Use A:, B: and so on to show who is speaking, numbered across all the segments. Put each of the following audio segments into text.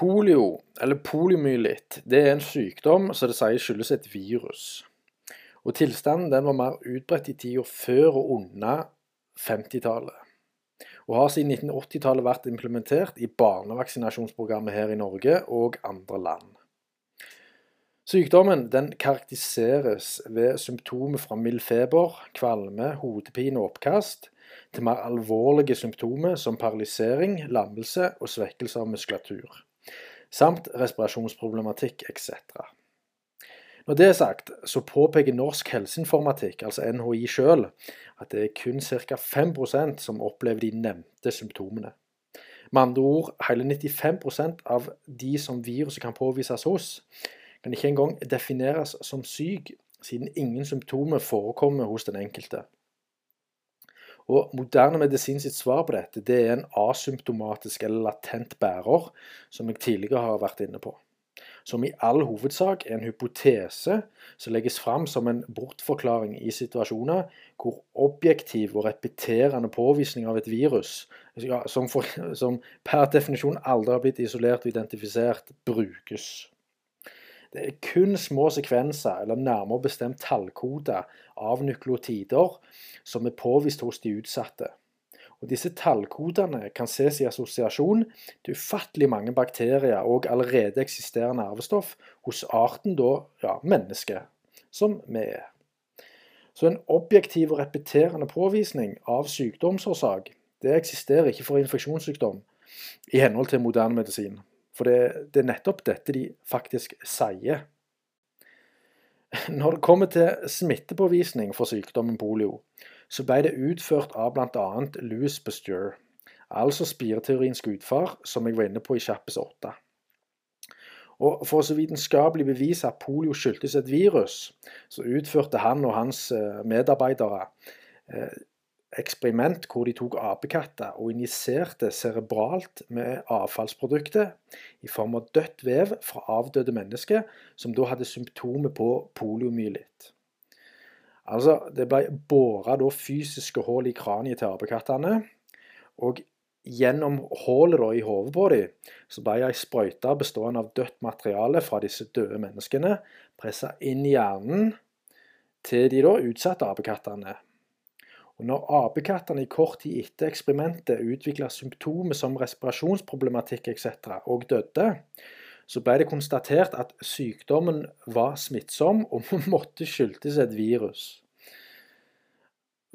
A: Polio, eller poliomyelitt, det er en sykdom som det sies skyldes et virus. Og Tilstanden den var mer utbredt i tida før og under 50-tallet. Og har siden 1980-tallet vært implementert i barnevaksinasjonsprogrammet her i Norge og andre land. Sykdommen den karakteriseres ved symptomer fra mild feber, kvalme, hodepine og oppkast, til mer alvorlige symptomer som paralysering, lammelse og svekkelse av muskulatur samt respirasjonsproblematikk etc. Når det er sagt, så påpeker Norsk helseinformatikk, altså NHI sjøl, at det er kun ca. 5% som opplever de nevnte symptomene. Med andre ord, hele 95% av de som viruset kan påvises hos, kan ikke engang defineres som syk, siden ingen symptomer forekommer hos den enkelte. Og Moderne medisin sitt svar på dette det er en asymptomatisk eller latent bærer, som jeg tidligere har vært inne på. Som i all hovedsak er en hypotese som legges fram som en bortforklaring i situasjoner hvor objektiv og repeterende påvisning av et virus, som, for, som per definisjon aldri har blitt isolert og identifisert, brukes. Det er kun små sekvenser, eller nærmere bestemt tallkoder, av nukleotider som er påvist hos de utsatte. Og Disse tallkodene kan ses i assosiasjon til ufattelig mange bakterier og allerede eksisterende arvestoff hos arten da, ja, menneske, som vi er. Så en objektiv og repeterende påvisning av sykdomsårsak det eksisterer ikke for infeksjonssykdom i henhold til moderne medisin. For det, det, er nettopp dette de faktisk sier. Når det kommer til smittepåvisning for sykdommen polio, så ble det utført av bl.a. Louis Pasteur, altså spireteoriens gudfar, som jeg var inne på i Kjappes 8. Og For å så vitenskapelig bevise at polio skyldtes et virus, så utførte han og hans eh, medarbeidere eh, eksperiment hvor de tok apekatter og injiserte cerebralt med avfallsproduktet i form av dødt vev fra avdøde mennesker som da hadde symptomer på poliomyelitt. Altså, Det ble båra fysiske hull i kraniet til apekattene. Og gjennom hullet i hodet på dem så ble ei sprøyte bestående av dødt materiale fra disse døde menneskene pressa inn i hjernen til de da utsatte apekattene. Og når apekattene i kort tid etter eksperimentet utvikla symptomer som respirasjonsproblematikk etc. og døde, så ble det konstatert at sykdommen var smittsom og måtte skyldtes et virus.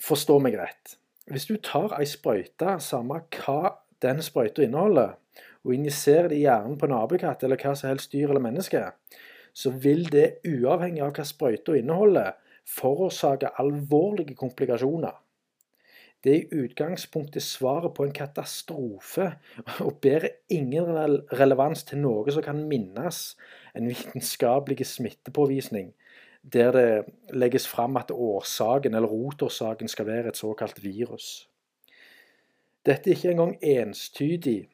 A: Forstå meg rett. Hvis du tar ei sprøyte, samme hva den sprøyta inneholder, og injiserer det i hjernen på en apekatt eller hva som helst dyr eller menneske, så vil det, uavhengig av hva sprøyta inneholder, forårsake alvorlige komplikasjoner. Det er i utgangspunktet svaret på en katastrofe, og bærer ingen relevans til noe som kan minnes en vitenskapelig smittepåvisning, der det legges fram at årsaken eller rotårsaken skal være et såkalt virus. Dette er ikke engang enstydig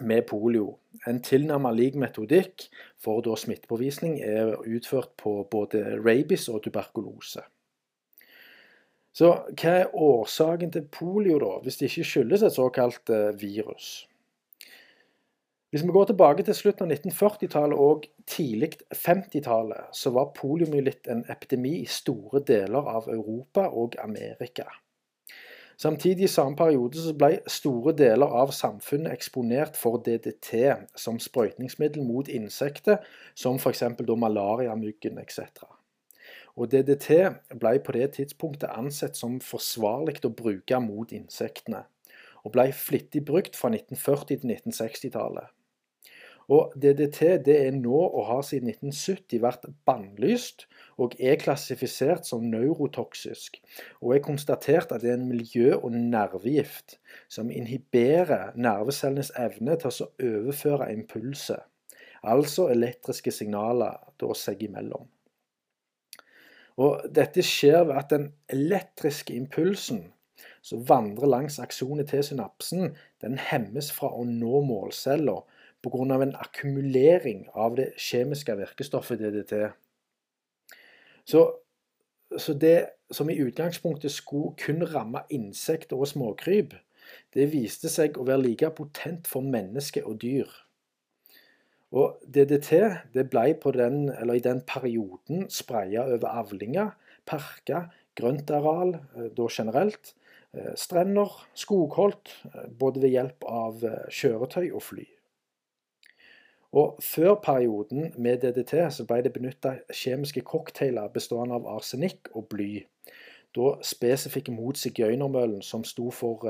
A: med polio. En tilnærmet lik metodikk for da smittepåvisning er utført på både rabies og tuberkulose. Så hva er årsaken til polio, da, hvis det ikke skyldes et såkalt eh, virus? Hvis vi går tilbake til slutten av 1940-tallet og tidlig 50-tallet, så var poliomyelitt en epidemi i store deler av Europa og Amerika. Samtidig i samme periode så ble store deler av samfunnet eksponert for DDT som sprøytningsmiddel mot insekter, som f.eks. malariamyggen etc. Og DDT ble på det tidspunktet ansett som forsvarlig å bruke mot insektene, og ble flittig brukt fra 1940- til 1960-tallet. Og DDT det er nå, og har siden 1970 vært bannlyst, og er klassifisert som neurotoksisk, og er konstatert at det er en miljø- og nervegift som inhiberer nervecellenes evne til å overføre impulser, altså elektriske signaler da seg imellom. Og Dette skjer ved at den elektriske impulsen som vandrer langs aksonet til synapsen, den hemmes fra å nå målcella pga. en akkumulering av det kjemiske virkestoffet DDT. Så, så det som i utgangspunktet skulle kun ramme insekter og småkryp, det viste seg å være like potent for mennesker og dyr. Og DDT det ble den, i den perioden spraya over avlinger, parker, grøntareal eh, da generelt, eh, strender, skogholt, eh, både ved hjelp av kjøretøy og fly. Og Før perioden med DDT så ble det benytta kjemiske cocktailer bestående av arsenikk og bly. Da spesifikke mot sigøynermøllen, som sto for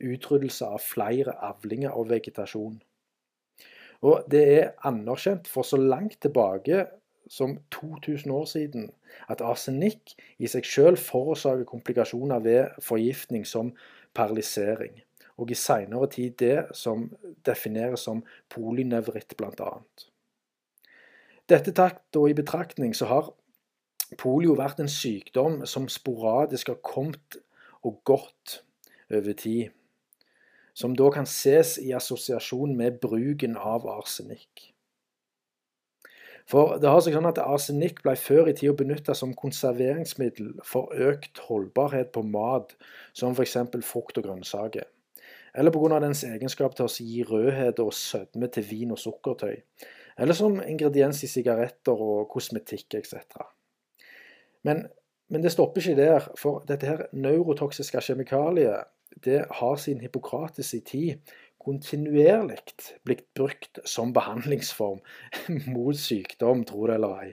A: utryddelse av flere avlinger og vegetasjon. Og det er anerkjent for så langt tilbake som 2000 år siden at arsenikk i seg selv forårsaker komplikasjoner ved forgiftning som paralysering, og i seinere tid det som defineres som polynevritt, bl.a. Dette tatt og i betraktning så har polio vært en sykdom som sporadisk har kommet og gått over tid som da kan ses i assosiasjon med bruken av arsenikk. For det har seg sånn at Arsenikk ble før i tida benytta som konserveringsmiddel for økt holdbarhet på mat, som f.eks. frukt og grønnsaker. Eller pga. dens egenskap til å gi rødhet og sødme til vin og sukkertøy. Eller som ingrediens i sigaretter og kosmetikk etc. Men, men det stopper ikke der, for dette her neurotoksiske kjemikaliet det har siden Hippokrates i tid kontinuerlig blitt brukt som behandlingsform mot sykdom, tro det eller ei.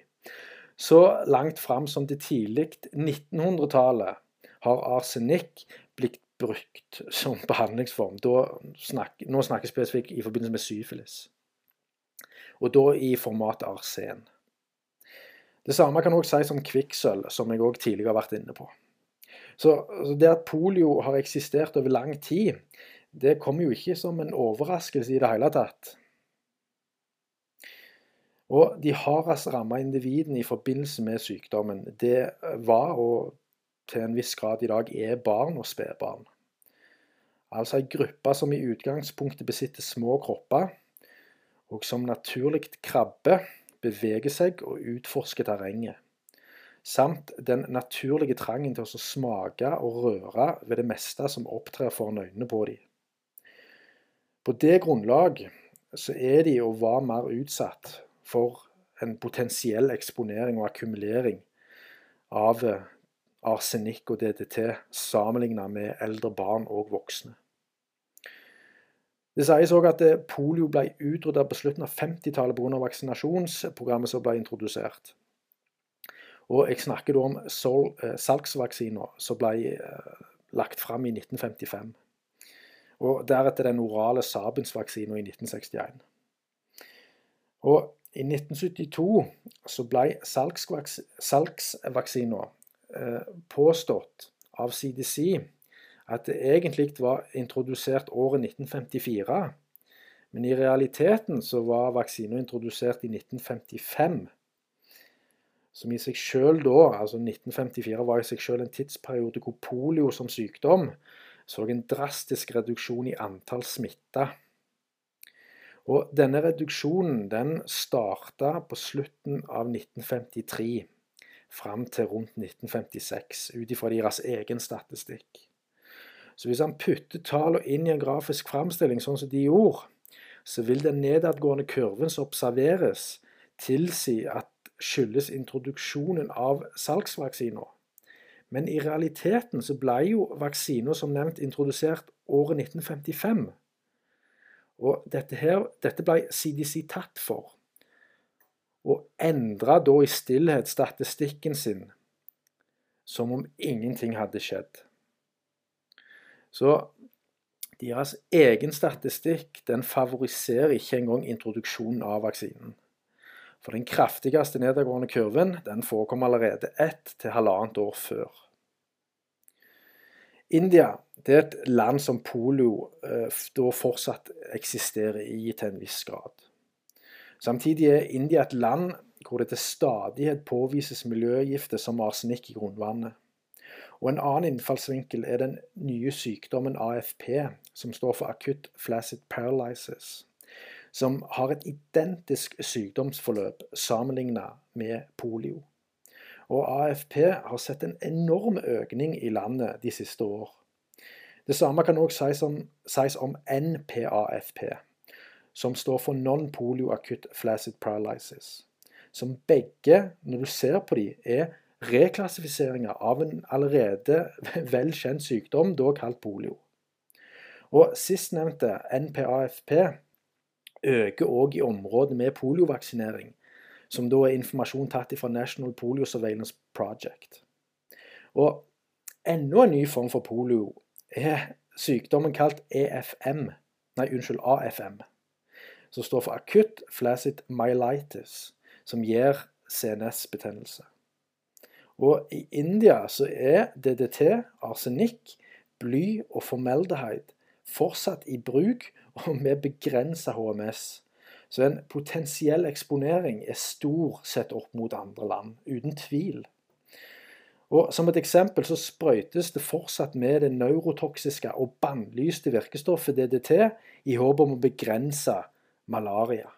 A: Så langt fram som til tidlig 1900-tallet har arsenikk blitt brukt som behandlingsform. Snak, nå snakker jeg spesifikt i forbindelse med syfilis. Og da i format arsen. Det samme kan også sies om kvikksølv, som jeg òg tidligere har vært inne på. Så, så det at polio har eksistert over lang tid, det kommer jo ikke som en overraskelse i det hele tatt. Og de hardest ramma individene i forbindelse med sykdommen, det var, og til en viss grad i dag er, barn og spedbarn. Altså ei gruppe som i utgangspunktet besitter små kropper, og som naturlig krabber, beveger seg og utforsker terrenget samt den naturlige trangen til å smake og røre ved det meste som opptrer foran øynene på dem. På det grunnlag så er de og var mer utsatt for en potensiell eksponering og akkumulering av arsenikk og DDT sammenlignet med eldre barn og voksne. Det sies òg at polio ble utrydda på slutten av 50-tallet pga. vaksinasjonsprogrammet som ble introdusert. Og jeg snakker da om eh, salgsvaksiner som ble eh, lagt fram i 1955. Og deretter den orale Sabens-vaksina i 1961. Og i 1972 så ble salgsvaksina eh, påstått av CDC at det egentlig var introdusert året 1954. Men i realiteten så var vaksina introdusert i 1955. Som i seg sjøl da, altså 1954 var i seg sjøl en tidsperiode hvor polio som sykdom så en drastisk reduksjon i antall smitta. Og denne reduksjonen den starta på slutten av 1953 fram til rundt 1956, ut ifra deres egen statistikk. Så hvis han putter tallene inn i en grafisk framstilling, sånn som de gjorde, så vil den nedadgående kurven som observeres, tilsi at skyldes introduksjonen av salgsvaksiner. Men i realiteten så ble jo vaksiner som nevnt introdusert året 1955. Og dette, her, dette ble CDC tatt for. Og endra da i stillhet statistikken sin som om ingenting hadde skjedd. Så deres egen statistikk den favoriserer ikke engang introduksjonen av vaksinen. For den kraftigste nedadgående kurven den forekom allerede ett til halvannet år før. India er et land som polio eh, da fortsatt eksisterer i til en viss grad. Samtidig er India et land hvor det til stadighet påvises miljøgifter som arsenikk i grunnvannet. Og En annen innfallsvinkel er den nye sykdommen AFP, som står for akutt flaccid paralysis som har et identisk sykdomsforløp sammenlignet med polio. Og AFP har sett en enorm økning i landet de siste år. Det samme kan også sies sies om NPAFP, som står for non-polio acute flaccid paralysis. Som begge, når du ser på de, er reklassifiseringer av en allerede vel kjent sykdom, da kalt polio. Og Sistnevnte, NPAFP, øker òg i området med poliovaksinering, som da er informasjon tatt fra National Polio Surveillance Project. Og enda en ny form for polio er sykdommen kalt EFM, nei, unnskyld, AFM, som står for akutt flaccid myelitis, som gir CNS-betennelse. Og i India så er DDT, arsenikk, bly og formeldeheid fortsatt i bruk og med begrensa HMS. Så en potensiell eksponering er stor sett opp mot andre land, uten tvil. Og Som et eksempel så sprøytes det fortsatt med det neurotoksiske og bannlyste virkestoffet DDT i håp om å begrense malaria.